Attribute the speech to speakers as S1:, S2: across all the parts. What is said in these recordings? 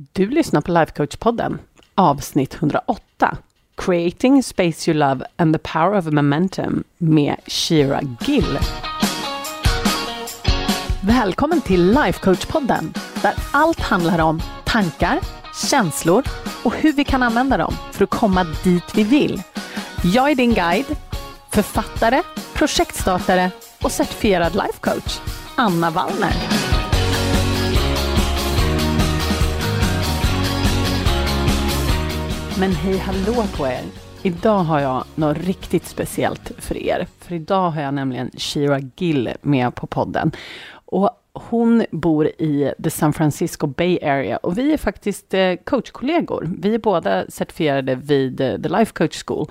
S1: Du lyssnar på Lifecoach-podden, avsnitt 108. Creating space you love and the power of momentum med Shira Gill. Välkommen till Lifecoach-podden, där allt handlar om tankar, känslor och hur vi kan använda dem för att komma dit vi vill. Jag är din guide, författare, projektstartare och certifierad lifecoach, Anna Wallner. Men hej hallå på er! Idag har jag något riktigt speciellt för er. För idag har jag nämligen Shira Gill med på podden. Och hon bor i the San Francisco Bay Area och vi är faktiskt eh, coachkollegor. Vi är båda certifierade vid eh, The Life Coach School.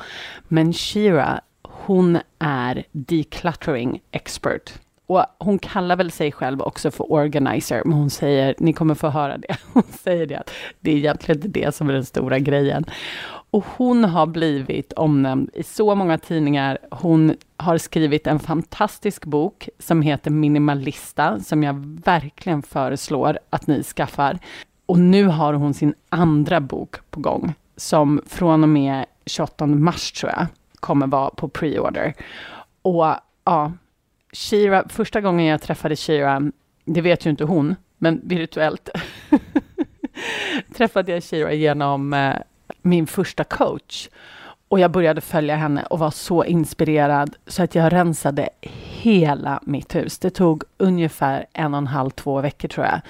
S1: Men Shira, hon är decluttering expert. Och hon kallar väl sig själv också för organizer, men hon säger, ni kommer få höra det, hon säger det att det är egentligen inte det som är den stora grejen. Och hon har blivit omnämnd i så många tidningar. Hon har skrivit en fantastisk bok som heter Minimalista, som jag verkligen föreslår att ni skaffar. Och nu har hon sin andra bok på gång, som från och med 28 mars tror jag, kommer vara på preorder. Och ja, Shira, första gången jag träffade Shira, det vet ju inte hon, men virtuellt träffade jag Shira genom eh, min första coach. Och jag började följa henne och var så inspirerad så att jag rensade hela mitt hus. Det tog ungefär en och en halv, två veckor tror jag.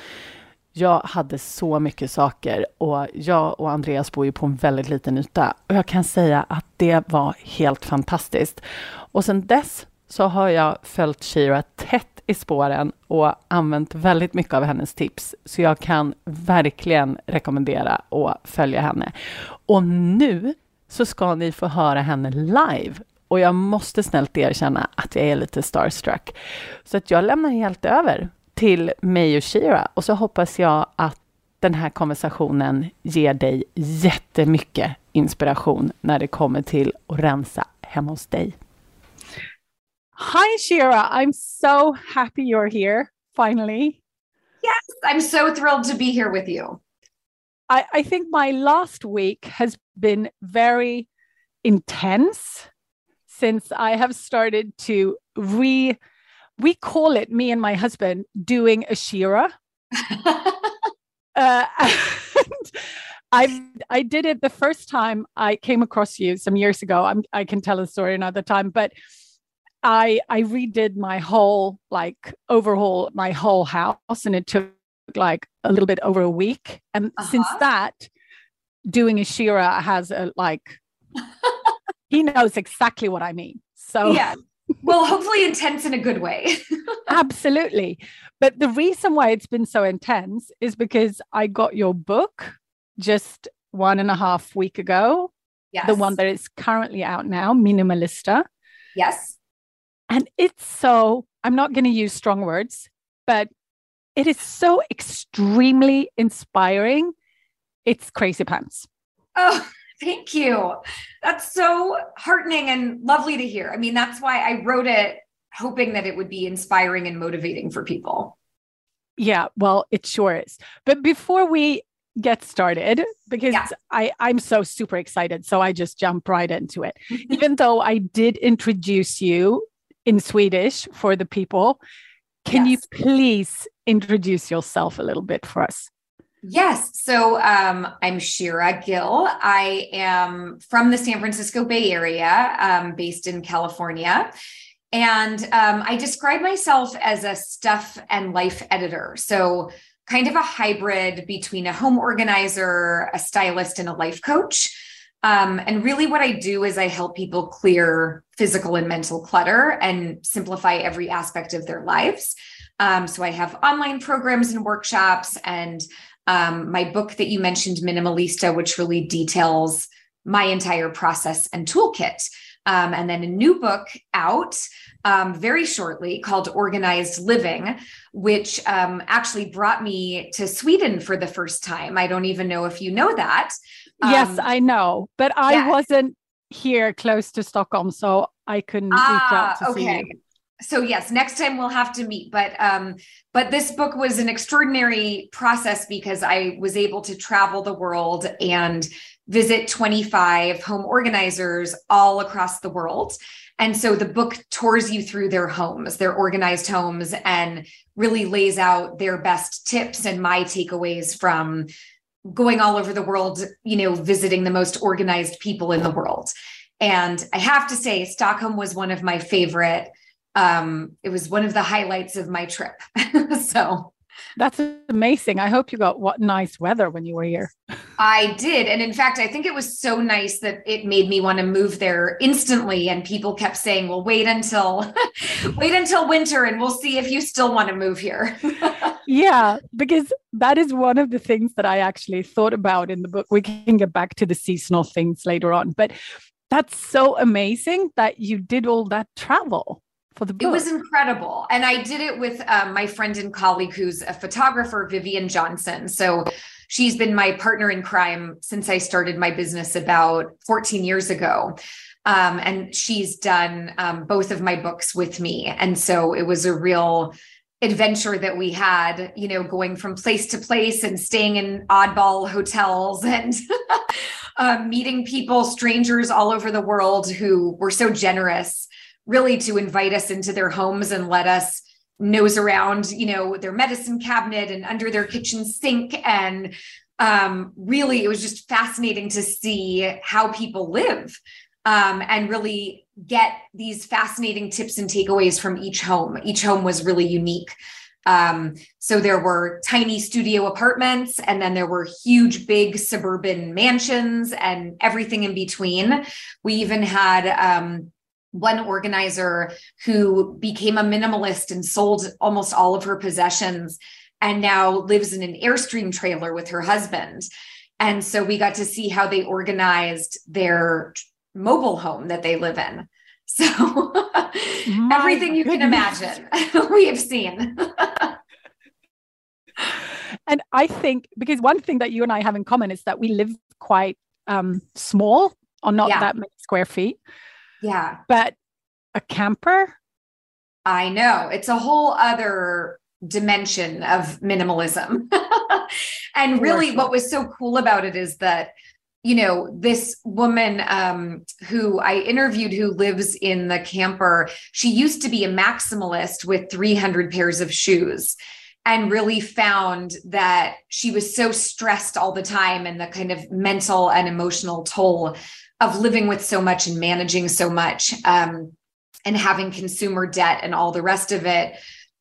S1: Jag hade så mycket saker och jag och Andreas bor ju på en väldigt liten yta. Och jag kan säga att det var helt fantastiskt. Och sen dess så har jag följt Shira tätt i spåren och använt väldigt mycket av hennes tips. Så jag kan verkligen rekommendera att följa henne. Och nu så ska ni få höra henne live. Och jag måste snällt erkänna att jag är lite starstruck. Så att jag lämnar helt över till mig och Shira och så hoppas jag att den här konversationen ger dig jättemycket inspiration när det kommer till att rensa hemma hos dig. Hi, Shira. I'm so happy you're here finally.
S2: Yes, I'm so thrilled to be here with you.
S1: I, I think my last week has been very intense since I have started to re we call it me and my husband doing a Shira. uh, I I did it the first time I came across you some years ago. I'm, I can tell a story another time, but I I redid my whole like overhaul my whole house and it took like a little bit over a week. And uh-huh. since that, doing a Shira has a like he knows exactly what I mean. So
S2: yeah. Well, hopefully intense in a good way.
S1: absolutely. But the reason why it's been so intense is because I got your book just one and a half week ago. Yes. The one that is currently out now, Minimalista.
S2: Yes.
S1: And it's so, I'm not going to use strong words, but it is so extremely inspiring. It's crazy pants.
S2: Oh, thank you. That's so heartening and lovely to hear. I mean, that's why I wrote it hoping that it would be inspiring and motivating for people.
S1: Yeah, well, it sure is. But before we get started because yeah. I, I'm so super excited. So I just jump right into it. Even though I did introduce you in Swedish for the people. Can yes. you please introduce yourself a little bit for us?
S2: Yes. So um, I'm Shira Gill. I am from the San Francisco Bay Area, um, based in California. And um, I describe myself as a stuff and life editor. So, kind of a hybrid between a home organizer, a stylist, and a life coach. Um, and really, what I do is I help people clear physical and mental clutter and simplify every aspect of their lives. Um, so I have online programs and workshops, and um, my book that you mentioned, Minimalista, which really details my entire process and toolkit. Um, and then a new book out um, very shortly called Organized Living, which um, actually brought me to Sweden for the first time. I don't even know if you know that.
S1: Yes, um, I know, but I yeah. wasn't here close to Stockholm, so I couldn't ah, reach out to okay. see you.
S2: so yes, next time we'll have to meet. But um, but this book was an extraordinary process because I was able to travel the world and visit 25 home organizers all across the world. And so the book tours you through their homes, their organized homes, and really lays out their best tips and my takeaways from going all over the world, you know, visiting the most organized people in the world. And I have to say, Stockholm was one of my favorite. Um, it was one of the highlights of my trip. so
S3: that's amazing. I hope you got what nice weather when you were here.
S2: I did. And in fact, I think it was so nice that it made me want to move there instantly. And people kept saying, well, wait until wait until winter and we'll see if you still want to move here.
S3: yeah, because that is one of the things that I actually thought about in the book. We can get back to the seasonal things later on. But that's so amazing that you did all that travel for the book.
S2: It was incredible. And I did it with um, my friend and colleague who's a photographer, Vivian Johnson. So she's been my partner in crime since I started my business about 14 years ago. Um, and she's done um, both of my books with me. And so it was a real adventure that we had, you know, going from place to place and staying in oddball hotels and uh, meeting people, strangers all over the world who were so generous really to invite us into their homes and let us nose around, you know, their medicine cabinet and under their kitchen sink. And um, really, it was just fascinating to see how people live um, and really get these fascinating tips and takeaways from each home. Each home was really unique. Um, so there were tiny studio apartments, and then there were huge, big suburban mansions, and everything in between. We even had um, one organizer who became a minimalist and sold almost all of her possessions and now lives in an Airstream trailer with her husband. And so we got to see how they organized their mobile home that they live in. So everything you can imagine, we have seen.
S3: and I think because one thing that you and I have in common is that we live quite um, small or not yeah. that many square feet.
S2: Yeah.
S3: But a camper?
S2: I know. It's a whole other dimension of minimalism. and really, what was so cool about it is that you know this woman um, who i interviewed who lives in the camper she used to be a maximalist with 300 pairs of shoes and really found that she was so stressed all the time and the kind of mental and emotional toll of living with so much and managing so much um, and having consumer debt and all the rest of it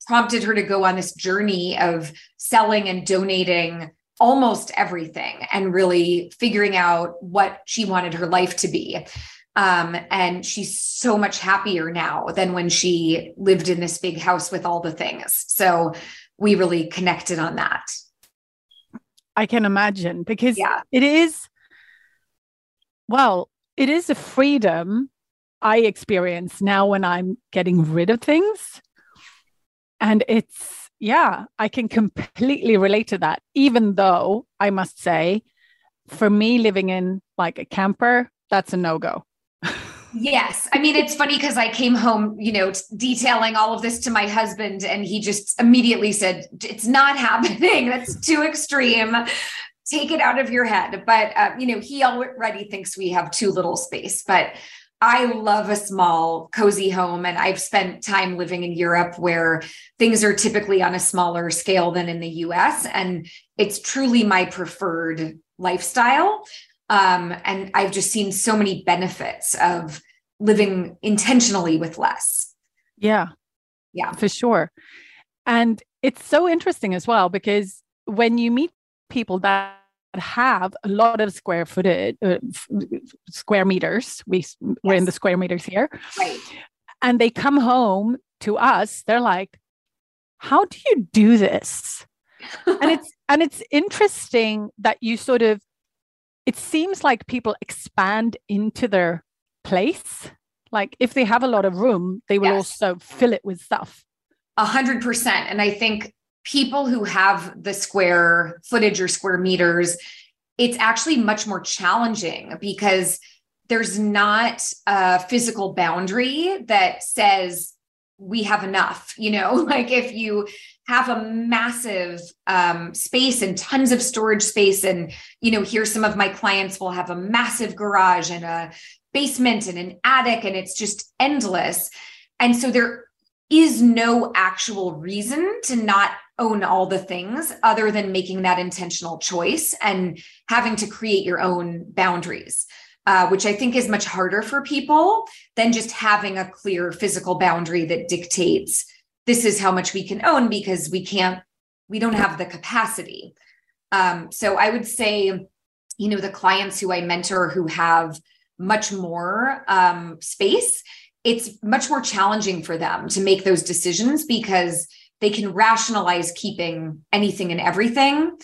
S2: prompted her to go on this journey of selling and donating almost everything and really figuring out what she wanted her life to be. Um, and she's so much happier now than when she lived in this big house with all the things. So we really connected on that.
S3: I can imagine because yeah. it is well, it is a freedom I experience now when I'm getting rid of things. And it's, yeah, I can completely relate to that, even though I must say, for me, living in like a camper, that's a no go.
S2: Yes. I mean, it's funny because I came home, you know, detailing all of this to my husband, and he just immediately said, It's not happening. That's too extreme take it out of your head. But, uh, you know, he already thinks we have too little space. But I love a small, cozy home. And I've spent time living in Europe where things are typically on a smaller scale than in the US. And it's truly my preferred lifestyle. Um, and I've just seen so many benefits of living intentionally with less.
S3: Yeah.
S2: Yeah.
S3: For sure. And it's so interesting as well because when you meet people that have a lot of square footage, uh, square meters. We yes. we're in the square meters here,
S2: right?
S3: And they come home to us. They're like, "How do you do this?" and it's and it's interesting that you sort of. It seems like people expand into their place. Like if they have a lot of room, they will yes. also fill it with stuff.
S2: A hundred percent. And I think people who have the square footage or square meters, it's actually much more challenging because there's not a physical boundary that says we have enough you know? Like if you have a massive um, space and tons of storage space and you know here some of my clients will have a massive garage and a basement and an attic and it's just endless. And so there is no actual reason to not own all the things other than making that intentional choice and having to create your own boundaries uh, which I think is much harder for people than just having a clear physical boundary that dictates this is how much we can own because we can't, we don't have the capacity. Um, so I would say, you know, the clients who I mentor who have much more um, space, it's much more challenging for them to make those decisions because they can rationalize keeping anything and everything.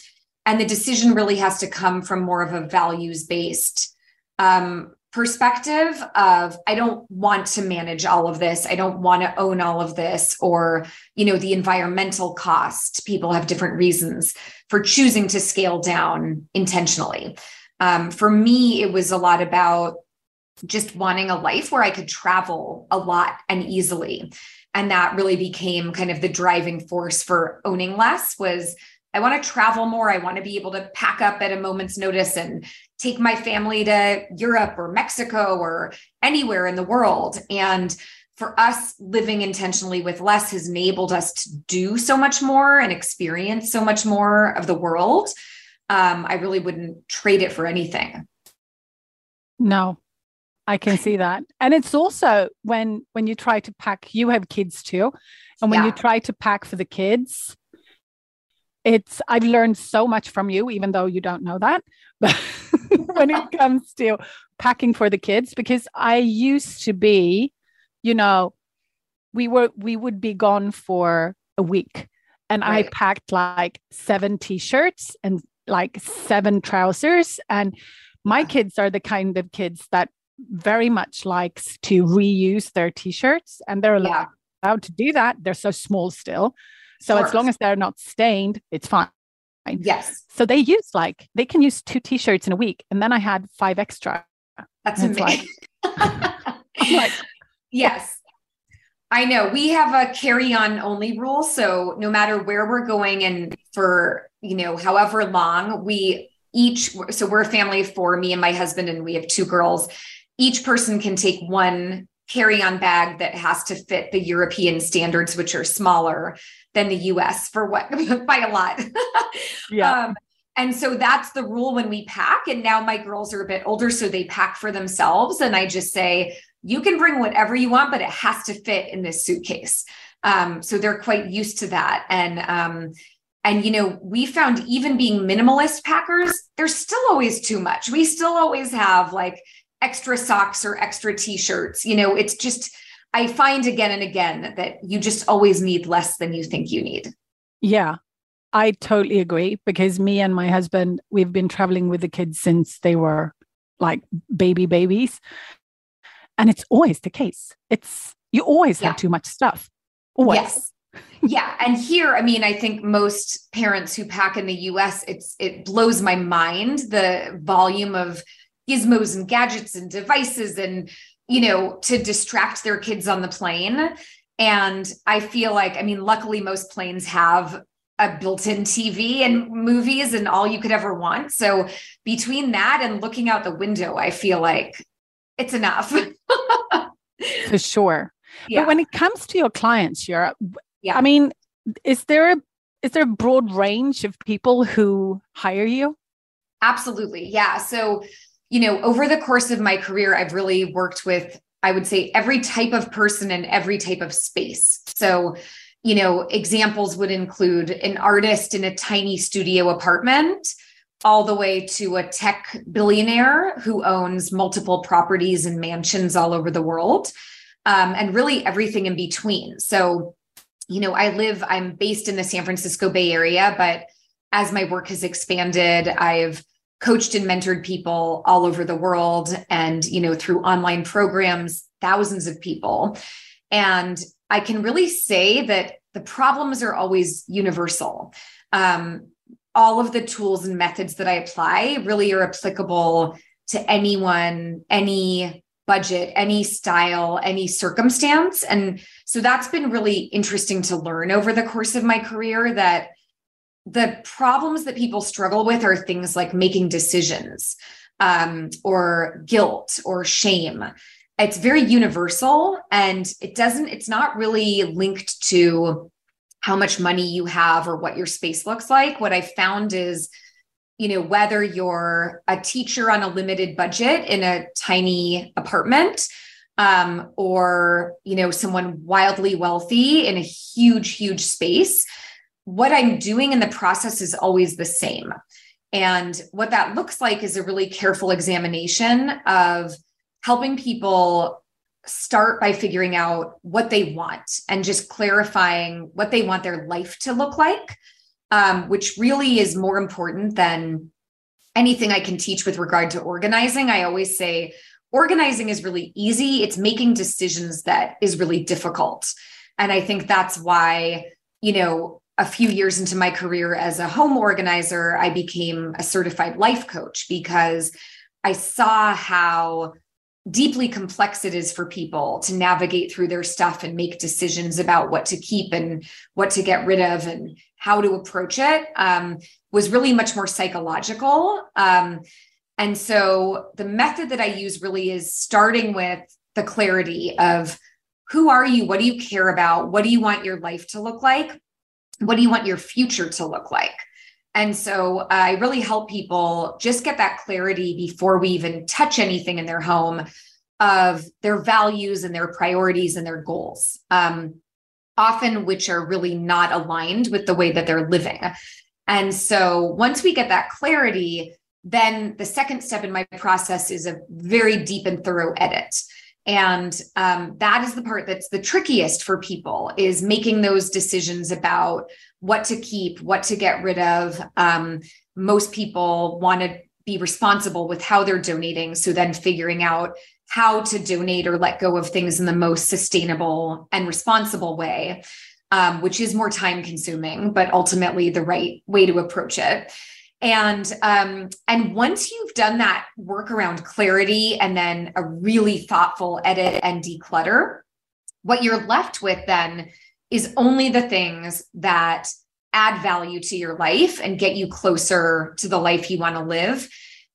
S2: And the decision really has to come from more of a values based um, perspective of i don't want to manage all of this. I don't want to own all of this. Or you know the environmental cost. People have different reasons for choosing to scale down intentionally. Um, for me it was a lot about just wanting a life where i could travel a lot and easily and that really became kind of the driving force for owning less was I want to travel more. I want to be able to pack up at a moment's notice and take my family to Europe or Mexico or anywhere in the world. And for us, living intentionally with less has enabled us to do so much more and experience so much more of the world. Um, I really wouldn't trade it for anything.
S3: No, I can see that. And it's also when when you try to pack, you have kids too. And when yeah. you try to pack for the kids, it's I've learned so much from you, even though you don't know that. But when it comes to packing for the kids, because I used to be, you know, we were we would be gone for a week. And right. I packed like seven t-shirts and like seven trousers. And my kids are the kind of kids that very much likes to reuse their t-shirts and they're allowed, yeah. allowed to do that. They're so small still. So as long as they're not stained, it's fine.
S2: Yes.
S3: So they use like they can use two t-shirts in a week, and then I had five extra.
S2: That's amazing. Like, like, yes. I know we have a carry on only rule. So no matter where we're going and for, you know, however long we each, so we're a family of four, me and my husband, and we have two girls. Each person can take one carry on bag that has to fit the European standards, which are smaller than the US for what by a lot. yeah. Um, and so that's the rule when we pack. And now my girls are a bit older, so they pack for themselves. And I just say, you can bring whatever you want, but it has to fit in this suitcase. Um, so they're quite used to that. And um, and you know, we found even being minimalist packers, there's still always too much. We still always have like extra socks or extra t-shirts. You know, it's just I find again and again that you just always need less than you think you need.
S3: Yeah. I totally agree because me and my husband we've been traveling with the kids since they were like baby babies. And it's always the case. It's you always yeah. have too much stuff. Always. Yes.
S2: yeah and here i mean i think most parents who pack in the us it's it blows my mind the volume of gizmos and gadgets and devices and you know to distract their kids on the plane. And i feel like i mean luckily most planes have a built-in tv and movies and all you could ever want. So between that and looking out the window i feel like it's enough.
S3: For sure. Yeah. but when it comes to your clients Europe yeah. i mean is there a is there a broad range of people who hire you?
S2: Absolutely. Yeah. So you know, over the course of my career, I've really worked with, I would say, every type of person and every type of space. So, you know, examples would include an artist in a tiny studio apartment, all the way to a tech billionaire who owns multiple properties and mansions all over the world, um, and really everything in between. So, you know, I live, I'm based in the San Francisco Bay Area, but as my work has expanded, I've coached and mentored people all over the world and you know through online programs thousands of people and i can really say that the problems are always universal um, all of the tools and methods that i apply really are applicable to anyone any budget, any style, any circumstance. And so that's been really interesting to learn over the course of my career that the problems that people struggle with are things like making decisions um, or guilt or shame. It's very universal and it doesn't, it's not really linked to how much money you have or what your space looks like. What I found is, you know, whether you're a teacher on a limited budget in a tiny apartment, um, or you know, someone wildly wealthy in a huge, huge space, what I'm doing in the process is always the same. And what that looks like is a really careful examination of helping people start by figuring out what they want and just clarifying what they want their life to look like, um, which really is more important than anything I can teach with regard to organizing. I always say organizing is really easy, it's making decisions that is really difficult. And I think that's why, you know, a few years into my career as a home organizer, I became a certified life coach because I saw how deeply complex it is for people to navigate through their stuff and make decisions about what to keep and what to get rid of and how to approach it um, was really much more psychological. Um, and so the method that I use really is starting with the clarity of who are you? What do you care about? What do you want your life to look like? What do you want your future to look like? And so I really help people just get that clarity before we even touch anything in their home of their values and their priorities and their goals, um, often which are really not aligned with the way that they're living. And so once we get that clarity, then the second step in my process is a very deep and thorough edit and um, that is the part that's the trickiest for people is making those decisions about what to keep what to get rid of. Um, most people want to be responsible with how they're donating so then figuring out how to donate or let go of things in the most sustainable and responsible way um, which is more time consuming but ultimately the right way to approach it and um, and once you've done that work around clarity and then a really thoughtful edit and declutter what you're left with then is only the things that add value to your life and get you closer to the life you want to live.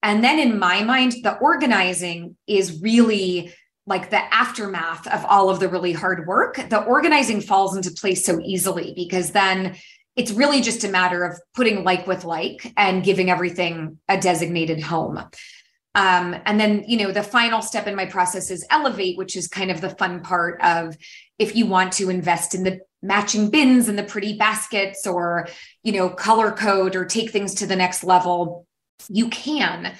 S2: And then in my mind the organizing is really like the aftermath of all of the really hard work. The organizing falls into place so easily because then it's really just a matter of putting like with like and giving everything a designated home. Um, and then, you know, the final step in my process is elevate, which is kind of the fun part of if you want to invest in the matching bins and the pretty baskets or, you know, color code or take things to the next level, you can.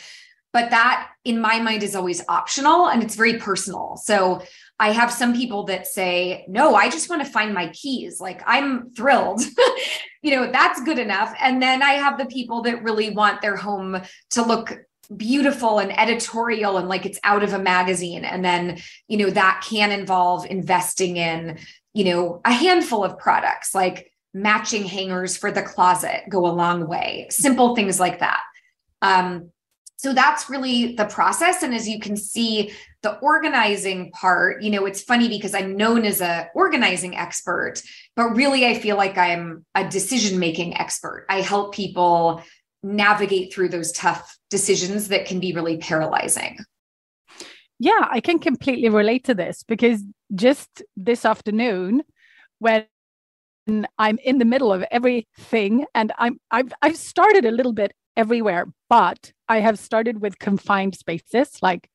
S2: But that, in my mind, is always optional and it's very personal. So I have some people that say, no, I just want to find my keys. Like I'm thrilled. you know, that's good enough. And then I have the people that really want their home to look beautiful and editorial and like it's out of a magazine. And then, you know, that can involve investing in, you know, a handful of products like matching hangers for the closet go a long way. Simple things like that. Um, so that's really the process. And as you can see the organizing part you know it's funny because i'm known as a organizing expert but really i feel like i'm a decision making expert. I help people navigate through those tough decisions that can be really paralyzing.
S3: Yeah i can completely relate to this because just this afternoon when I'm in the middle of everything and I'm I've I've started a little bit everywhere, but I have started with confined spaces like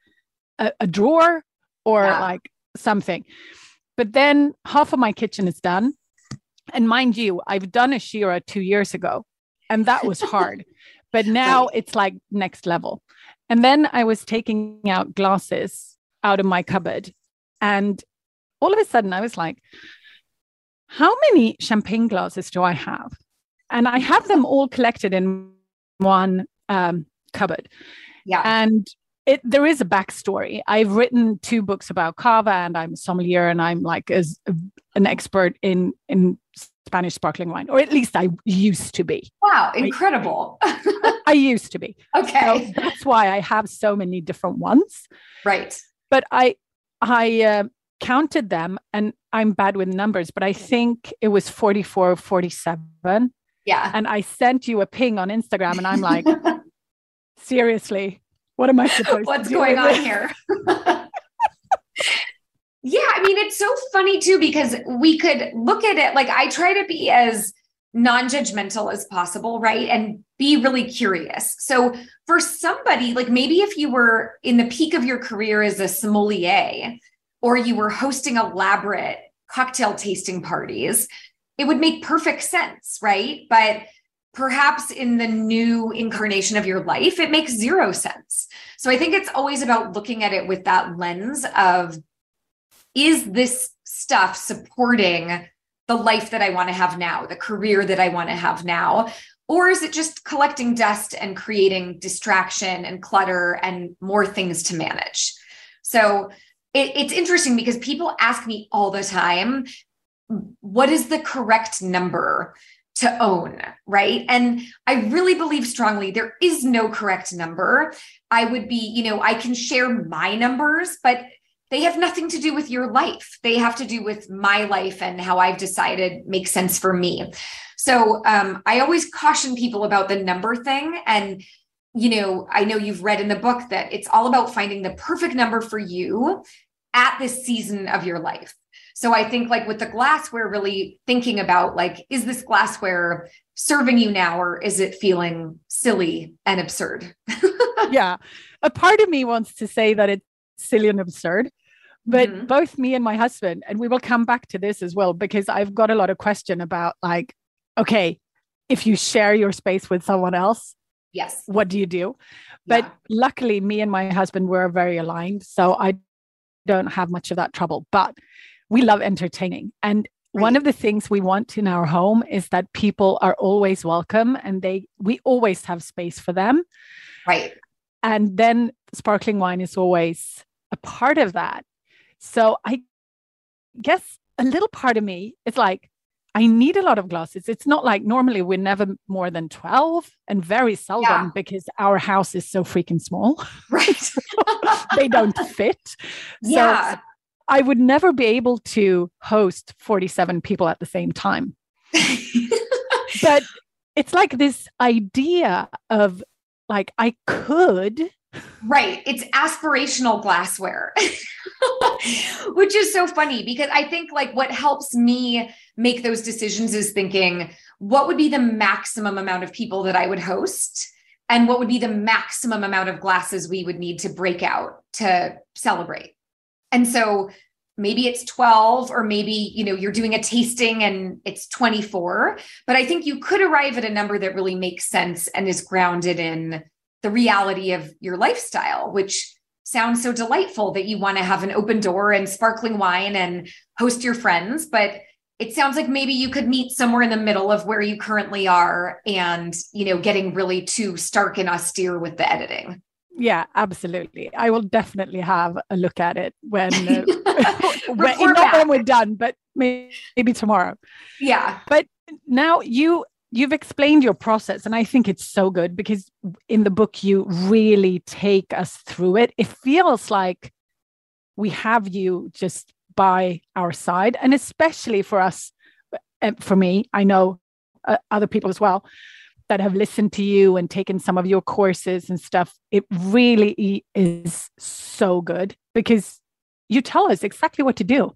S3: a, a drawer or yeah. like something. But then half of my kitchen is done. And mind you, I've done a Shira two years ago, and that was hard. but now it's like next level. And then I was taking out glasses out of my cupboard. And all of a sudden, I was like, how many champagne glasses do I have? And I have them all collected in one um, cupboard.
S2: Yeah.
S3: And it, there is a backstory. I've written two books about cava, and I'm a sommelier, and I'm like as an expert in in Spanish sparkling wine, or at least I used to be.
S2: Wow, incredible!
S3: I, I used to be.
S2: Okay,
S3: so that's why I have so many different ones.
S2: Right.
S3: but I I uh, counted them and I'm bad with numbers, but I think it was 44 47.
S2: Yeah.
S3: And I sent you a ping on Instagram and I'm like, seriously, what am I supposed
S2: What's
S3: to do?
S2: going on here? yeah, I mean, it's so funny too, because we could look at it like I try to be as non judgmental as possible, right? And be really curious. So, for somebody, like maybe if you were in the peak of your career as a sommelier, or you were hosting elaborate cocktail tasting parties, it would make perfect sense, right? But perhaps in the new incarnation of your life, it makes zero sense. So I think it's always about looking at it with that lens of is this stuff supporting the life that I want to have now, the career that I want to have now? Or is it just collecting dust and creating distraction and clutter and more things to manage? So it, it's interesting because people ask me all the time, what is the correct number to own, right? And I really believe strongly there is no correct number. I would be, you know, I can share my numbers, but they have nothing to do with your life. They have to do with my life and how I've decided makes sense for me. So um, I always caution people about the number thing. And, you know, I know you've read in the book that it's all about finding the perfect number for you at this season of your life. So I think like with the glassware, really thinking about like, is this glassware serving you now or is it feeling silly and absurd?
S3: yeah. A part of me wants to say that it's silly and absurd. But mm-hmm. both me and my husband, and we will come back to this as well, because I've got a lot of question about like, okay, if you share your space with someone else,
S2: yes,
S3: what do you do? But yeah. luckily, me and my husband were very aligned. So I don't have much of that trouble. But we love entertaining. And right. one of the things we want in our home is that people are always welcome and they we always have space for them.
S2: Right.
S3: And then sparkling wine is always a part of that. So I guess a little part of me is like, I need a lot of glasses. It's not like normally we're never more than 12 and very seldom yeah. because our house is so freaking small.
S2: Right.
S3: they don't fit.
S2: Yeah.
S3: So I would never be able to host 47 people at the same time. but it's like this idea of like I could.
S2: Right. It's aspirational glassware, which is so funny because I think like what helps me make those decisions is thinking what would be the maximum amount of people that I would host and what would be the maximum amount of glasses we would need to break out to celebrate. And so maybe it's 12 or maybe you know you're doing a tasting and it's 24 but i think you could arrive at a number that really makes sense and is grounded in the reality of your lifestyle which sounds so delightful that you want to have an open door and sparkling wine and host your friends but it sounds like maybe you could meet somewhere in the middle of where you currently are and you know getting really too stark and austere with the editing
S3: yeah absolutely. I will definitely have a look at it when, uh, when not when we're done but maybe, maybe tomorrow.
S2: Yeah.
S3: But now you you've explained your process and i think it's so good because in the book you really take us through it. It feels like we have you just by our side and especially for us uh, for me i know uh, other people as well that have listened to you and taken some of your courses and stuff, it really is so good because you tell us exactly what to do.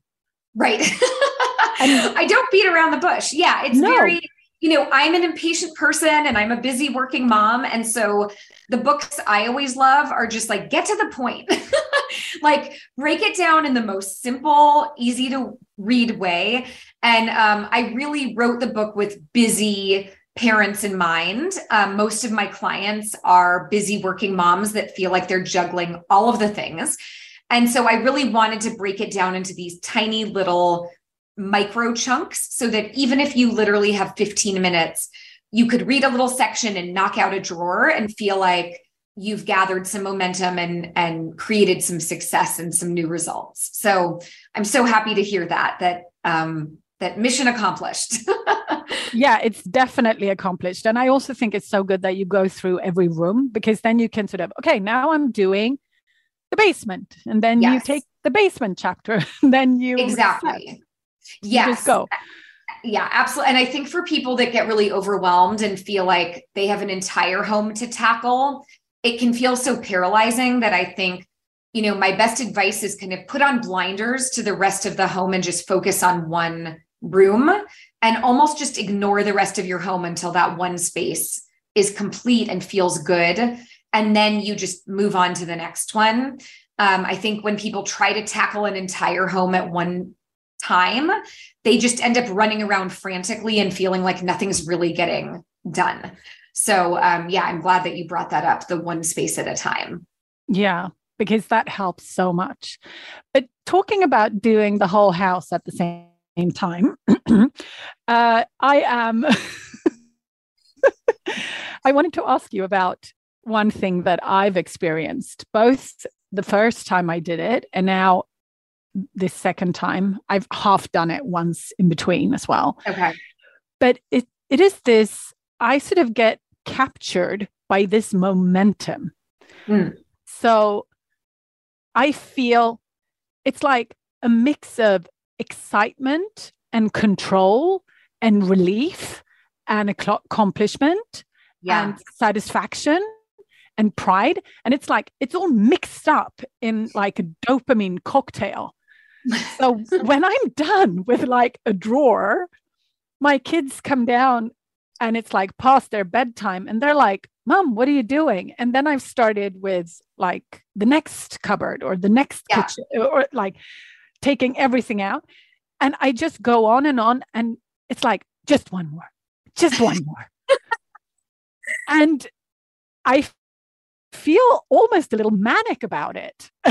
S2: Right. and I don't beat around the bush. Yeah, it's no. very you know, I'm an impatient person and I'm a busy working mom. And so the books I always love are just like, get to the point. like, break it down in the most simple, easy to read way. And um, I really wrote the book with busy parents in mind. Um, most of my clients are busy working moms that feel like they're juggling all of the things. And so I really wanted to break it down into these tiny little micro chunks so that even if you literally have 15 minutes, you could read a little section and knock out a drawer and feel like you've gathered some momentum and and created some success and some new results. So I'm so happy to hear that that um, that mission accomplished.
S3: yeah, it's definitely accomplished. And I also think it's so good that you go through every room because then you can sort of, okay, now I'm doing the basement. And then yes. you take the basement chapter. And then you
S2: exactly. yes
S3: just go.
S2: Uh, yeah absolutely. And i think for people that get really overwhelmed and feel like they have an entire home to tackle it can feel so paralyzing that i think you know my best advice is kind of put on blinders to the rest of the home and just focus on one room and almost just ignore the rest of your home until that one space is complete and feels good and then you just move on to the next one. Um, I think when people try to tackle an entire home at one time, they just end up running around frantically and feeling like nothing's really getting done. So, um, yeah, I'm glad that you brought that up the one space at a time.
S3: Yeah, because that helps so much. But talking about doing the whole house at the same time, uh, I am. I wanted to ask you about one thing that I've experienced, both the first time I did it and now this second time. I've half done it once in between as well.
S2: Okay.
S3: But it it is this, I sort of get captured by this momentum. Mm. So I feel it's like a mix of excitement and control and relief and accomplishment yeah. and satisfaction and pride. And it's like, it's all mixed up in like a dopamine cocktail. so when I'm done with like a drawer, my kids come down and it's like past their bedtime and they're like, Mom, what are you doing? And then I've started with like the next cupboard or the next yeah. kitchen or like taking everything out. And I just go on and on. And it's like, just one more, just one more. and I feel almost a little manic about it.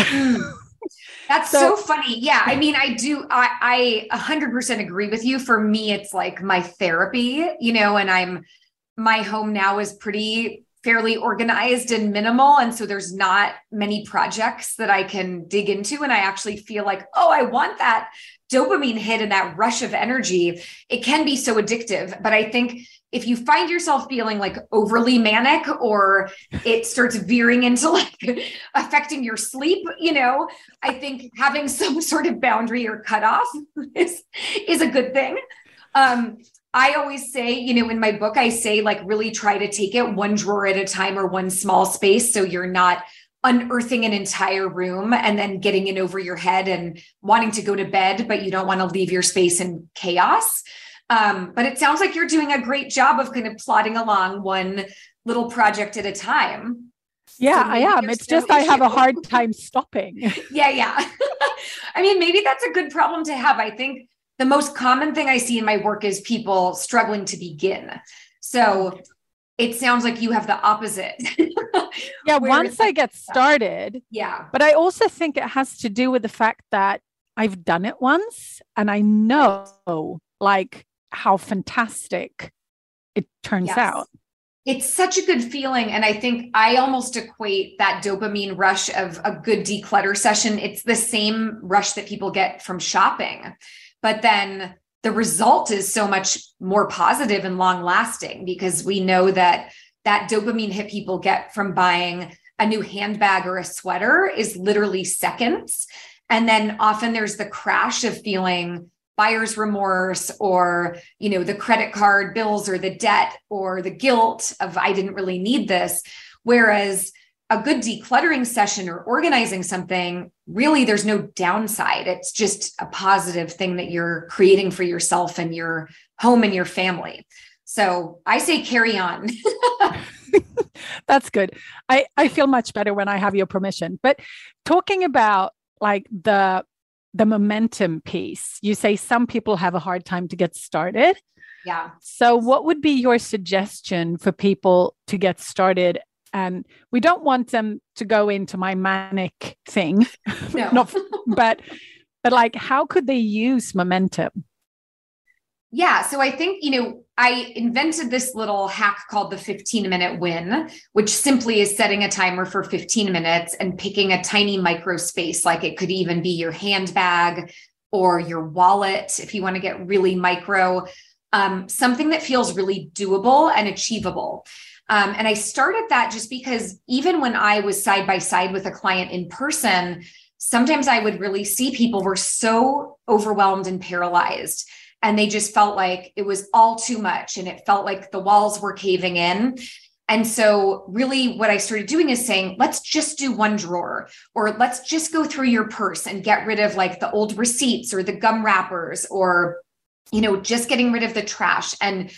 S2: That's so, so, funny. Yeah. I mean, I do, I, I 100% agree with you. For me, it's like my therapy, you know, and I'm, my home now is pretty fairly organized and minimal. And so there's not many projects that I can dig into. And I actually feel like, oh, I want that dopamine hit and that rush of energy. It can be so addictive. But I think if you find yourself feeling like overly manic or it starts veering into like affecting your sleep, you know, I think having some sort of boundary or cutoff is is a good thing. Um, I always say, you know, in my book, I say like really try to take it one drawer at a time or one small space so you're not unearthing an entire room and then getting in over your head and wanting to go to bed, but you don't want to leave your space in chaos. Um, but it sounds like you're doing a great job of kind of plodding along one little project at a time.
S3: Yeah, so I am. It's just I have a hard time stopping.
S2: yeah, yeah. I mean, maybe that's a good problem to have. I think the most common thing I see in my work is people struggling to begin. So it sounds like you have the opposite.
S3: yeah, once I get started.
S2: Yeah.
S3: But I also think it has to do with the fact that I've done it once and I know like how fantastic it turns yes. out.
S2: It's such a good feeling. And I think I almost equate that dopamine rush of a good declutter session. It's the same rush that people get from shopping. But then the result is so much more positive and long lasting because we know that that dopamine hit people get from buying a new handbag or a sweater is literally seconds. And then often there's the crash of feeling buyer's remorse or you know the credit card bills or the debt or the guilt of i didn't really need this whereas a good decluttering session or organizing something really there's no downside it's just a positive thing that you're creating for yourself and your home and your family so i say carry on
S3: that's good i i feel much better when i have your permission but talking about like the the momentum piece. You say some people have a hard time to get started.
S2: Yeah.
S3: So, what would be your suggestion for people to get started? And we don't want them to go into my manic thing, no. Not, but but like, how could they use momentum?
S2: Yeah. So I think, you know, I invented this little hack called the 15 minute win, which simply is setting a timer for 15 minutes and picking a tiny micro space. Like it could even be your handbag or your wallet if you want to get really micro, um, something that feels really doable and achievable. Um, and I started that just because even when I was side by side with a client in person, sometimes I would really see people were so overwhelmed and paralyzed. And they just felt like it was all too much and it felt like the walls were caving in. And so, really, what I started doing is saying, let's just do one drawer, or let's just go through your purse and get rid of like the old receipts or the gum wrappers, or, you know, just getting rid of the trash. And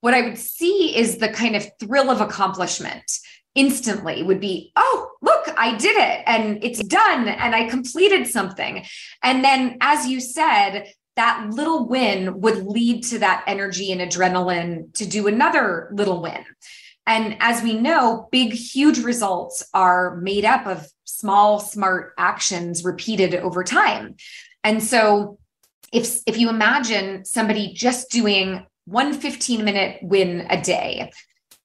S2: what I would see is the kind of thrill of accomplishment instantly would be, oh, look, I did it and it's done and I completed something. And then, as you said, that little win would lead to that energy and adrenaline to do another little win. And as we know, big, huge results are made up of small, smart actions repeated over time. And so if, if you imagine somebody just doing one 15 minute win a day,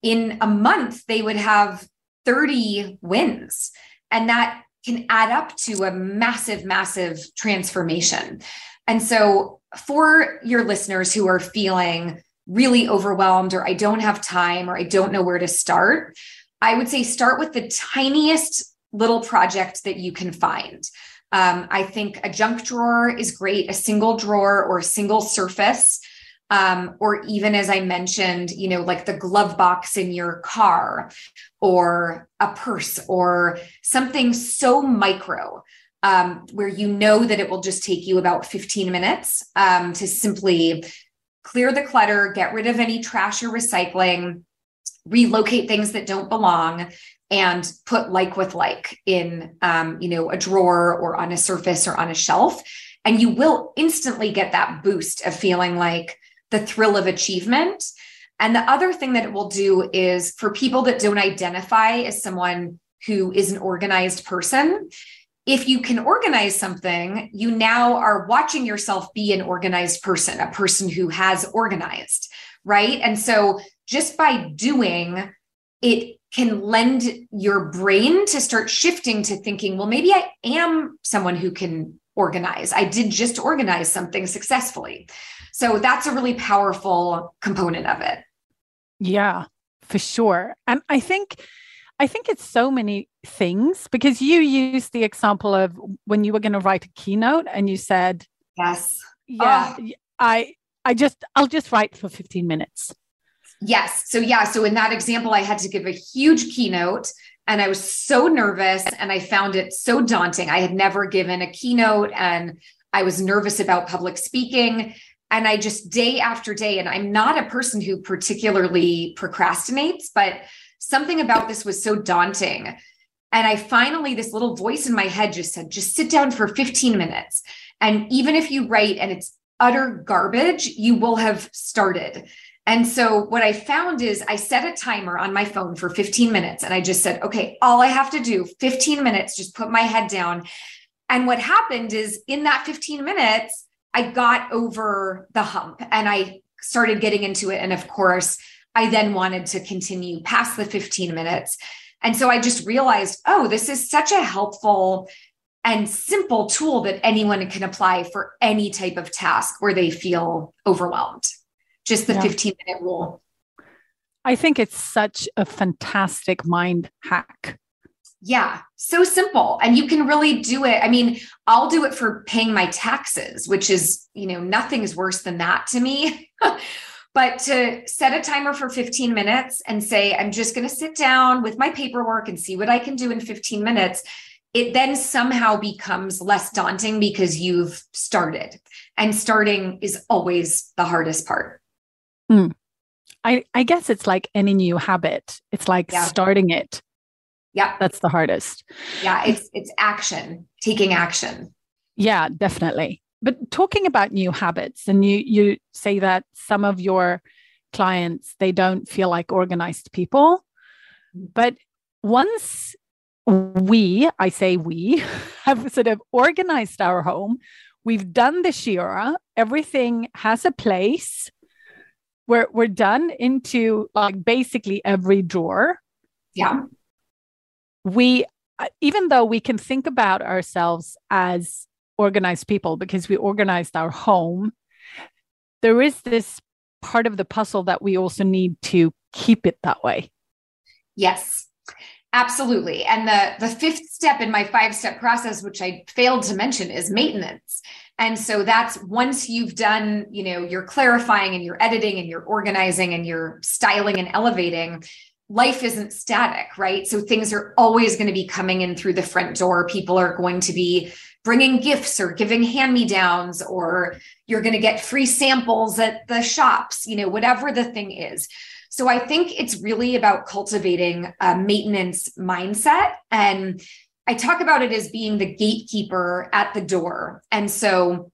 S2: in a month, they would have 30 wins. And that can add up to a massive, massive transformation. And so, for your listeners who are feeling really overwhelmed or I don't have time or I don't know where to start, I would say start with the tiniest little project that you can find. Um, I think a junk drawer is great, a single drawer or a single surface. Um, or even as I mentioned, you know, like the glove box in your car or a purse or something so micro um, where you know that it will just take you about 15 minutes um, to simply clear the clutter, get rid of any trash or recycling, relocate things that don't belong, and put like with like in um, you know a drawer or on a surface or on a shelf. And you will instantly get that boost of feeling like the thrill of achievement and the other thing that it will do is for people that don't identify as someone who is an organized person if you can organize something, you now are watching yourself be an organized person, a person who has organized, right? And so just by doing, it can lend your brain to start shifting to thinking, well, maybe I am someone who can organize. I did just organize something successfully. So that's a really powerful component of it.
S3: Yeah, for sure. And I think I think it's so many things because you used the example of when you were going to write a keynote and you said,
S2: Yes.
S3: Yeah, oh. I I just I'll just write for 15 minutes.
S2: Yes. So yeah, so in that example I had to give a huge keynote and I was so nervous and I found it so daunting. I had never given a keynote and I was nervous about public speaking and I just day after day and I'm not a person who particularly procrastinates, but something about this was so daunting. And I finally, this little voice in my head just said, just sit down for 15 minutes. And even if you write and it's utter garbage, you will have started. And so what I found is I set a timer on my phone for 15 minutes and I just said, okay, all I have to do 15 minutes, just put my head down. And what happened is in that 15 minutes, I got over the hump and I started getting into it. And of course, I then wanted to continue past the 15 minutes. And so I just realized, oh, this is such a helpful and simple tool that anyone can apply for any type of task where they feel overwhelmed. Just the yeah. 15 minute rule.
S3: I think it's such a fantastic mind hack.
S2: Yeah, so simple. And you can really do it. I mean, I'll do it for paying my taxes, which is, you know, nothing is worse than that to me. But to set a timer for 15 minutes and say, I'm just going to sit down with my paperwork and see what I can do in 15 minutes, it then somehow becomes less daunting because you've started. And starting is always the hardest part.
S3: Mm. I, I guess it's like any new habit. It's like yeah. starting it.
S2: Yeah.
S3: That's the hardest.
S2: Yeah, it's it's action, taking action.
S3: Yeah, definitely but talking about new habits and you you say that some of your clients they don't feel like organized people but once we i say we have sort of organized our home we've done the shira everything has a place we're we're done into like basically every drawer
S2: yeah
S3: we even though we can think about ourselves as organized people because we organized our home, there is this part of the puzzle that we also need to keep it that way.
S2: Yes. Absolutely. And the the fifth step in my five step process which I failed to mention is maintenance. And so that's once you've done, you know, you're clarifying and you're editing and you're organizing and you're styling and elevating, life isn't static, right? So things are always going to be coming in through the front door. People are going to be bringing gifts or giving hand me downs, or you're going to get free samples at the shops, you know, whatever the thing is. So I think it's really about cultivating a maintenance mindset. And I talk about it as being the gatekeeper at the door. And so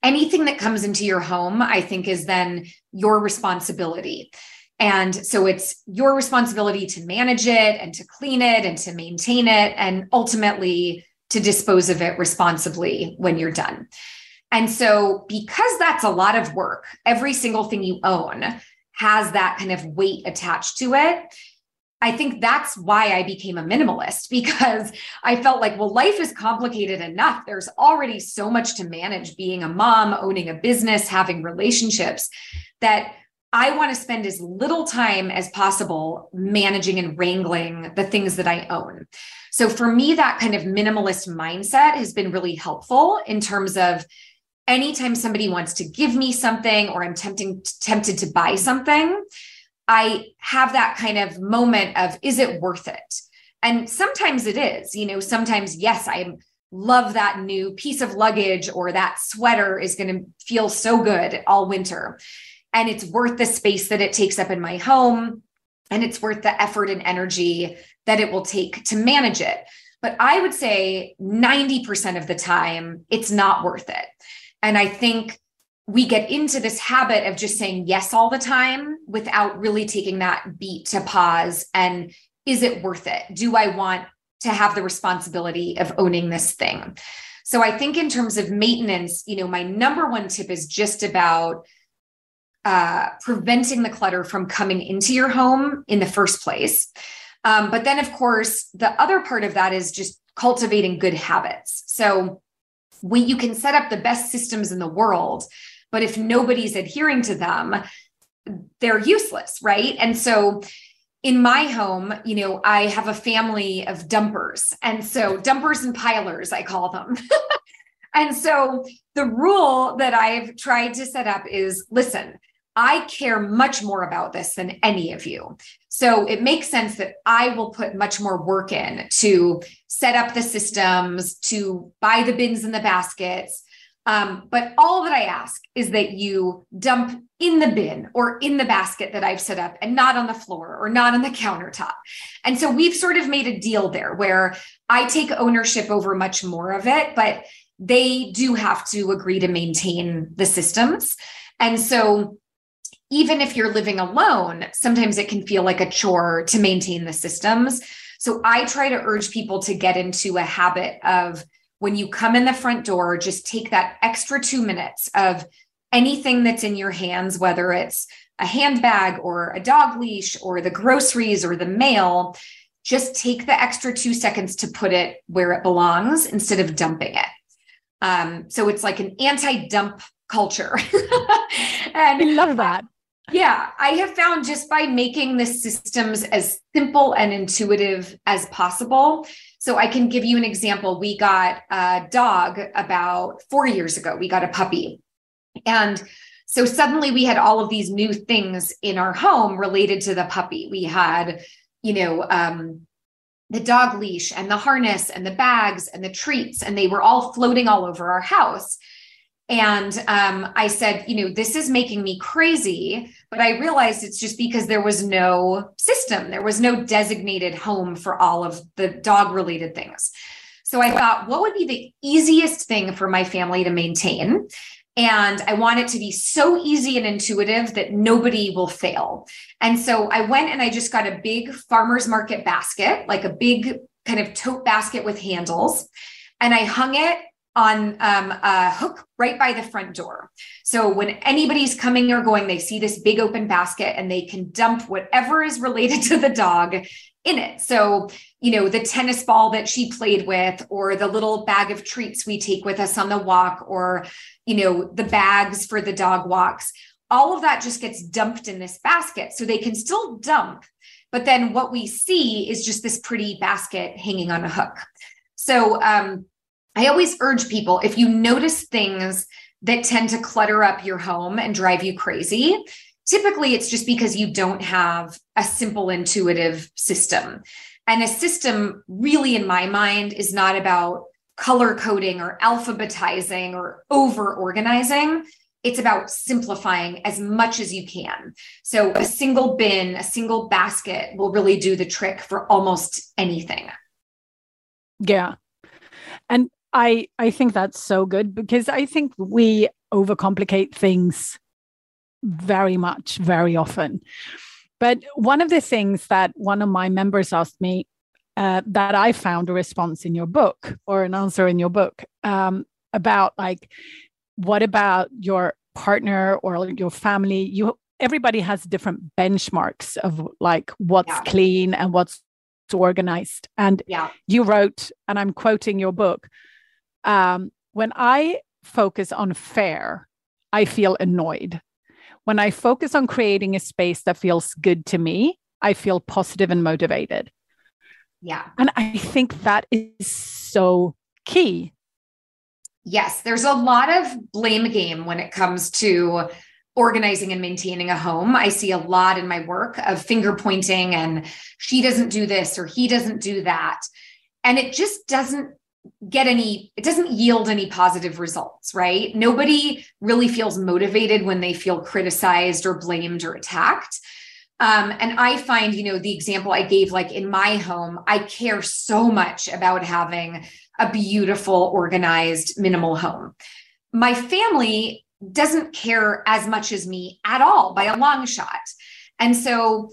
S2: anything that comes into your home, I think, is then your responsibility. And so it's your responsibility to manage it and to clean it and to maintain it and ultimately to dispose of it responsibly when you're done. And so, because that's a lot of work, every single thing you own has that kind of weight attached to it. I think that's why I became a minimalist because I felt like, well, life is complicated enough. There's already so much to manage being a mom, owning a business, having relationships that I want to spend as little time as possible managing and wrangling the things that I own. So for me, that kind of minimalist mindset has been really helpful in terms of anytime somebody wants to give me something or I'm tempting tempted to buy something, I have that kind of moment of is it worth it? And sometimes it is, you know, sometimes yes, I love that new piece of luggage or that sweater is going to feel so good all winter. And it's worth the space that it takes up in my home and it's worth the effort and energy that it will take to manage it. But i would say 90% of the time it's not worth it and i think we get into this habit of just saying yes all the time without really taking that beat to pause and is it worth it do i want to have the responsibility of owning this thing so i think in terms of maintenance you know my number one tip is just about uh, preventing the clutter from coming into your home in the first place. Um, but then, of course, the other part of that is just cultivating good habits. So we, you can set up the best systems in the world, but if nobody's adhering to them, they're useless, right? And so in my home, you know, I have a family of dumpers. And so dumpers and pilers, I call them. and so the rule that I've tried to set up is listen, I care much more about this than any of you. So it makes sense that I will put much more work in to set up the systems, to buy the bins and the baskets. Um, but all that I ask is that you dump in the bin or in the basket that I've set up and not on the floor or not on the countertop. And so we've sort of made a deal there where I take ownership over much more of it, but they do have to agree to maintain the systems. And so even if you're living alone, sometimes it can feel like a chore to maintain the systems. So I try to urge people to get into a habit of when you come in the front door, just take that extra two minutes of anything that's in your hands, whether it's a handbag or a dog leash or the groceries or the mail. Just take the extra two seconds to put it where it belongs instead of dumping it. Um, so it's like an anti dump culture.
S3: and I love that.
S2: Yeah, I have found just by making the systems as simple and intuitive as possible. So I can give you an example. We got a dog about four years ago, we got a puppy. And so suddenly we had all of these new things in our home related to the puppy. We had, you know, um, the dog leash and the harness and the bags and the treats, and they were all floating all over our house. And um, I said, you know, this is making me crazy. But I realized it's just because there was no system, there was no designated home for all of the dog related things. So I thought, what would be the easiest thing for my family to maintain? And I want it to be so easy and intuitive that nobody will fail. And so I went and I just got a big farmer's market basket, like a big kind of tote basket with handles. And I hung it on um, a hook right by the front door. So when anybody's coming or going, they see this big open basket and they can dump whatever is related to the dog in it. So, you know, the tennis ball that she played with, or the little bag of treats we take with us on the walk, or, you know, the bags for the dog walks, all of that just gets dumped in this basket. So they can still dump But then what we see is just this pretty basket hanging on a hook. So um, I always urge people if you notice things that tend to clutter up your home and drive you crazy, typically it's just because you don't have a simple intuitive system. And a system, really, in my mind, is not about color coding or alphabetizing or over organizing. It's about simplifying as much as you can. So, a single bin, a single basket will really do the trick for almost anything.
S3: Yeah. And I I think that's so good because I think we overcomplicate things very much very often. But one of the things that one of my members asked me uh, that I found a response in your book or an answer in your book um, about like, what about your partner or your family? You everybody has different benchmarks of like what's yeah. clean and what's organized. And yeah. you wrote, and I'm quoting your book. Um, when I focus on fair, I feel annoyed. When I focus on creating a space that feels good to me, I feel positive and motivated.
S2: Yeah.
S3: And I think that is so key.
S2: Yes, there's a lot of blame game when it comes to organizing and maintaining a home. I see a lot in my work of finger pointing and she doesn't do this or he doesn't do that. And it just doesn't get any it doesn't yield any positive results right? Nobody really feels motivated when they feel criticized or blamed or attacked. Um, and i find you know the example i gave like in my home i care so much about having a beautiful organized minimal home. My family doesn't care as much as me at all by a long shot. And so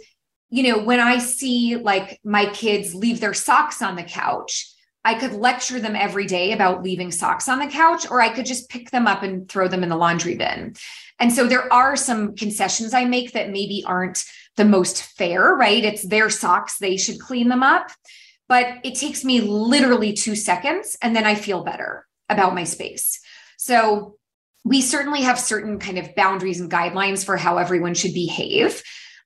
S2: you know when i see like my kids leave their socks on the couch I could lecture them every day about leaving socks on the couch, or I could just pick them up and throw them in the laundry bin. And so there are some concessions I make that maybe aren't the most fair, right? It's their socks, they should clean them up. But it takes me literally two seconds, and then I feel better about my space. So we certainly have certain kind of boundaries and guidelines for how everyone should behave.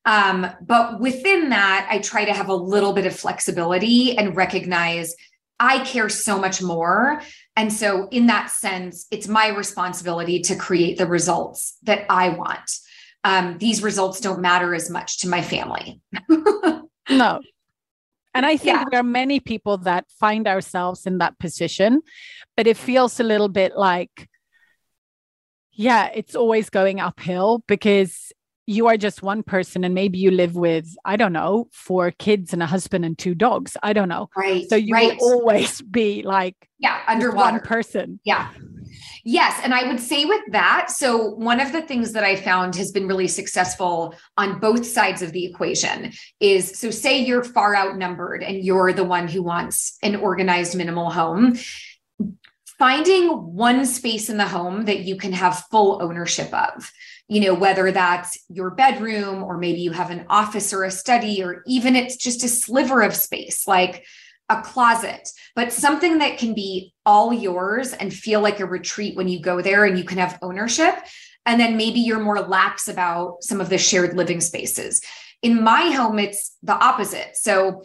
S2: Um, but within that, I try to have a little bit of flexibility and recognize I care so much more. And so, in that sense, it's my responsibility to create the results that I want. Um, these results don't matter as much to my family.
S3: no. And I think yeah. there are many people that find ourselves in that position, but it feels a little bit like, yeah, it's always going uphill because you are just one person and maybe you live with i don't know four kids and a husband and two dogs i don't know
S2: right
S3: so you
S2: right.
S3: will always be like
S2: yeah underwater
S3: one person
S2: yeah Yes. And I would say with that, so one of the things that I found has been really successful on both sides of the equation is so, say you're far outnumbered and you're the one who wants an organized minimal home. Finding one space in the home that you can have full ownership of you know, whether that's your bedroom or maybe you have an office or a study, or even it's just a sliver of space like a closet, but something that can be all yours and feel like a retreat when you go there and you can have ownership. And then maybe you're more lax about some of the shared living spaces. In my home, it's the opposite. So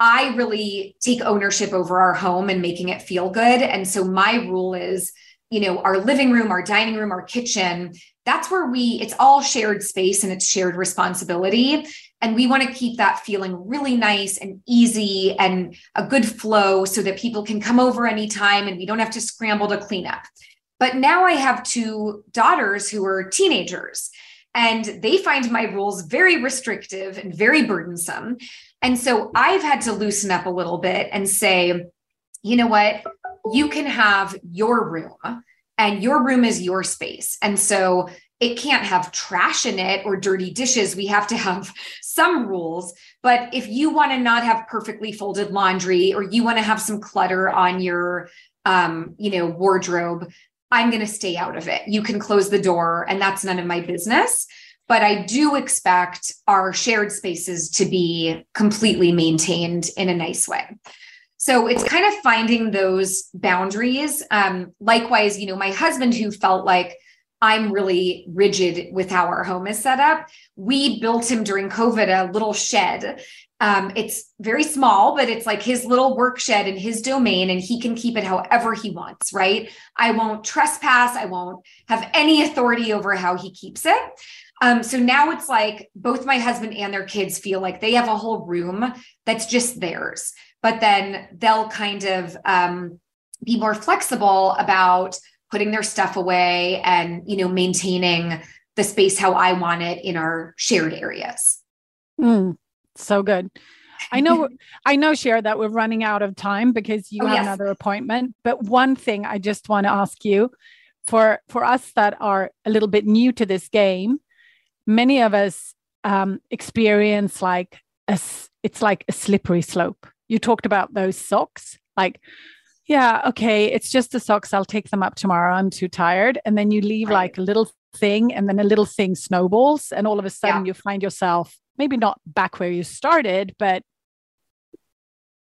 S2: I really take ownership over our home and making it feel good. And so my rule is, you know, our living room, our dining room, our kitchen that's where we it's all shared space and it's shared responsibility. And we want to keep that feeling really nice and easy and a good flow so that people can come over anytime and we don't have to scramble to clean up. But now i have two daughters who are teenagers and they find my rules very restrictive and very burdensome and so i've had to loosen up a little bit and say you know what you can have your room and your room is your space. And so it can't have trash in it or dirty dishes. We have to have some rules. But if you want to not have perfectly folded laundry or you want to have some clutter on your um, you know, wardrobe, I'm going to stay out of it. You can close the door and that's none of my business. But I do expect our shared spaces to be completely maintained in a nice way. So it's kind of finding those boundaries. Um, likewise, you know, my husband who felt like I'm really rigid with how our home is set up. We built him during COVID a little shed Um, it's very small, but it's like his little work shed in his domain, and he can keep it however he wants, right? I won't trespass. I won't have any authority over how he keeps it. Um, so now it's like both my husband and their kids feel like they have a whole room that's just theirs, but then they'll kind of um, be more flexible about putting their stuff away and you know maintaining the space how I want it in our shared areas.
S3: Mm, so good. I know, I know, Shira, that we're running out of time because you oh, have yes. another appointment. But one thing I just want to ask you for for us that are a little bit new to this game, many of us um, experience like a, it's like a slippery slope. You talked about those socks, like yeah, okay, it's just the socks. I'll take them up tomorrow. I'm too tired. And then you leave right. like a little thing, and then a little thing snowballs. And all of a sudden, yeah. you find yourself maybe not back where you started, but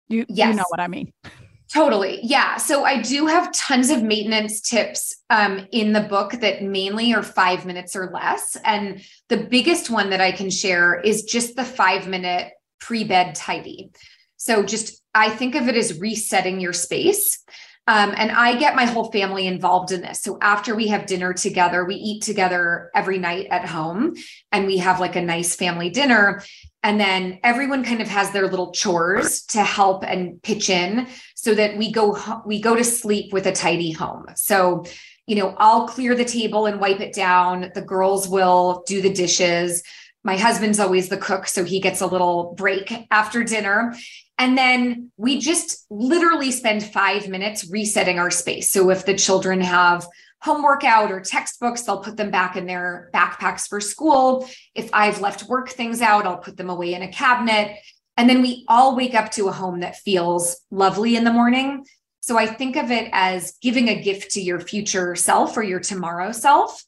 S3: you, yes. you know what I mean.
S2: Totally. Yeah. So I do have tons of maintenance tips um, in the book that mainly are five minutes or less. And the biggest one that I can share is just the five minute pre bed tidy. So just I think of it as resetting your space. Um, and I get my whole family involved in this. So after we have dinner together, we eat together every night at home and we have like a nice family dinner. And then everyone kind of has their little chores to help and pitch in so that we go we go to sleep with a tidy home. So, you know, I'll clear the table and wipe it down. The girls will do the dishes. My husband's always the cook, so he gets a little break after dinner. And then we just literally spend five minutes resetting our space. So if the children have homework out or textbooks, they'll put them back in their backpacks for school. If I've left work things out, I'll put them away in a cabinet. And then we all wake up to a home that feels lovely in the morning. So I think of it as giving a gift to your future self or your tomorrow self.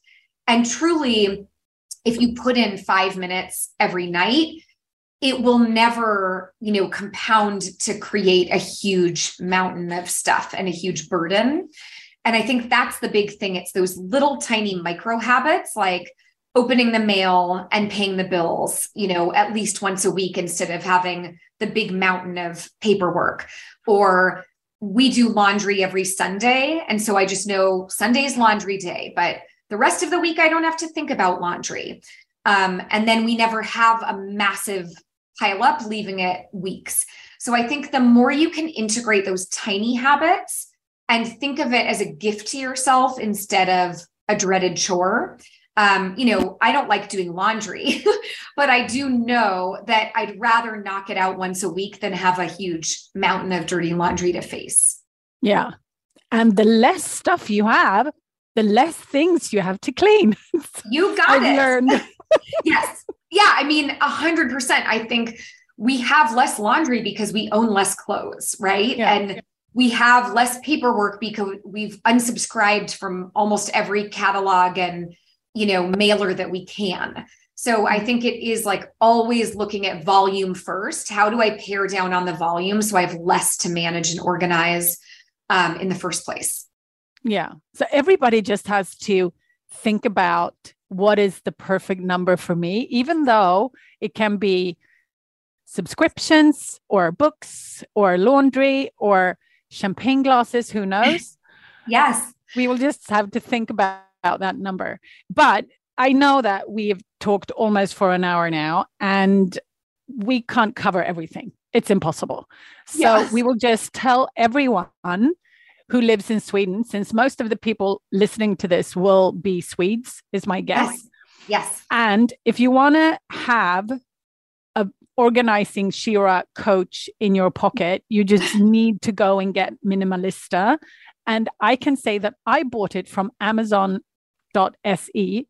S2: And truly, if you put in five minutes every night, it will never, you know, compound to create a huge mountain of stuff and a huge burden. And I think that's the big thing. It's those little tiny micro habits like opening the mail and paying the bills, you know, at least once a week instead of having the big mountain of paperwork. Or we do laundry every Sunday. And so I just know Sunday's laundry day, but the rest of the week, I don't have to think about laundry. Um, and then we never have a massive pile up, leaving it weeks. So I think the more you can integrate those tiny habits and think of it as a gift to yourself instead of a dreaded chore. Um, you know, I don't like doing laundry, but I do know that I'd rather knock it out once a week than have a huge mountain of dirty laundry to face.
S3: Yeah. And the less stuff you have, the less things you have to clean.
S2: You got I've it. learned. yes yeah, I mean, a hundred percent. I think we have less laundry because we own less clothes, right? Yeah. And we have less paperwork because we've unsubscribed from almost every catalog and you know mailer that we can. So I think it is like always looking at volume first. How do I pare down on the volume so I have less to manage and organize um, in the first place?
S3: Yeah. So everybody just has to think about what is the perfect number for me, even though it can be subscriptions or books or laundry or champagne glasses, who knows?
S2: yes.
S3: We will just have to think about, about that number. But I know that we've talked almost for an hour now and we can't cover everything. It's impossible. So yes. we will just tell everyone who lives in Sweden, since most of the people listening to this will be Swedes, is my guess.
S2: Yes. yes.
S3: And if you want to have a organizing Shira coach in your pocket, you just need to go and get Minimalista. And I can say that I bought it from Amazon.se.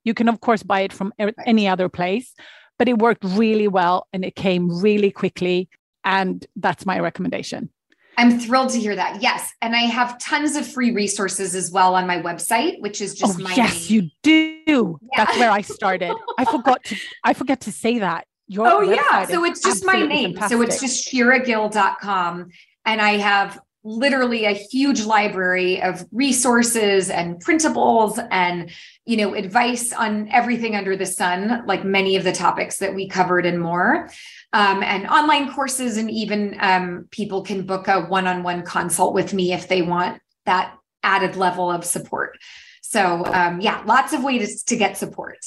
S3: You can, of course, buy it from any other place, but it worked really well and it came really quickly. And that's my recommendation.
S2: I'm thrilled to hear that. Yes. And I have tons of free resources as well on my website, which is just
S3: oh,
S2: my
S3: Yes, you do. Yeah. That's where I started. I forgot to I forget to say that.
S2: Your oh yeah. So it's just my name. Fantastic. So it's just shiragill.com. And I have literally a huge library of resources and printables and you know advice on everything under the sun like many of the topics that we covered and more um, and online courses and even um, people can book a one-on-one consult with me if they want that added level of support so um, yeah lots of ways to get support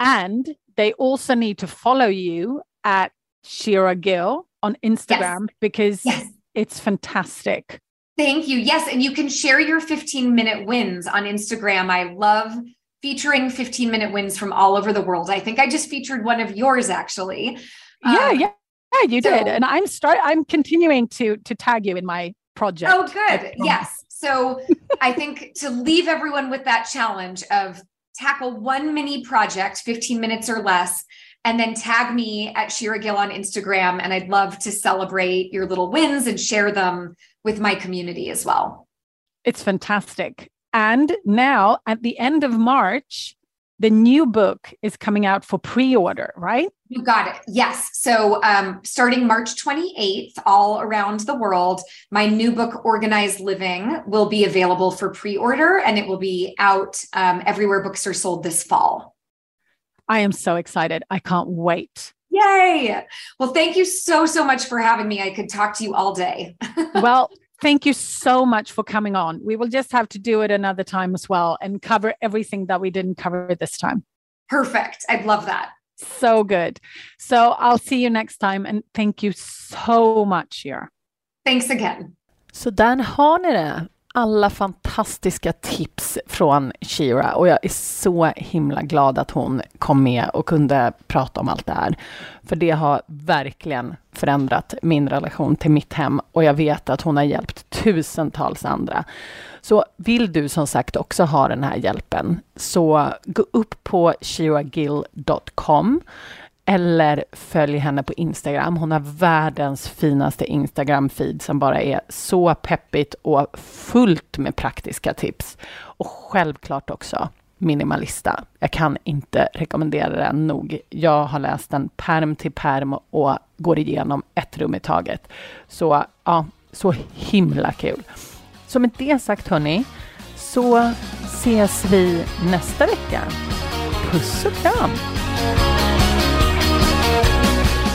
S3: and they also need to follow you at shira gill on instagram yes. because yes it's fantastic.
S2: Thank you. Yes. And you can share your 15 minute wins on Instagram. I love featuring 15 minute wins from all over the world. I think I just featured one of yours actually.
S3: Yeah, um, yeah. Yeah, you so, did. And I'm start I'm continuing to to tag you in my project.
S2: Oh, good. Yes. So I think to leave everyone with that challenge of tackle one mini project, 15 minutes or less, and then tag me at Shira Gill on Instagram. And I'd love to celebrate your little wins and share them with my community as well.
S3: It's fantastic. And now at the end of March, the new book is coming out for pre-order, right?
S2: You got it. Yes. So um, starting March 28th, all around the world, my new book, Organized Living, will be available for pre-order, and it will be out um, everywhere books are sold this fall.
S3: I am so excited. I can't wait.
S2: Yay. Well, thank you so, so much for having me. I could talk to you all day.
S3: well, thank you so much for coming on. We will just have to do it another time as well and cover everything that we didn't cover this time.
S2: Perfect. I'd love that.
S3: So good. So I'll see you next time and thank you so much Shira.
S2: Thanks again.
S3: Så där har ni det. Alla fantastiska tips från Shira och jag är så himla glad att hon kom med och kunde prata om allt det här. För det har verkligen förändrat min relation till mitt hem och jag vet att hon har hjälpt tusentals andra. Så vill du som sagt också ha den här hjälpen så gå upp på shiragill.com eller följ henne på Instagram. Hon har världens finaste Instagram-feed som bara är så peppigt och fullt med praktiska tips. Och självklart också Minimalista. Jag kan inte rekommendera den nog. Jag har läst den perm till perm och går igenom ett rum i taget. Så ja, så himla kul. Så med det sagt hörni, så ses vi nästa vecka. Puss och kram!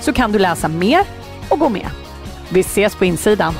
S3: så kan du läsa mer och gå med. Vi ses på insidan.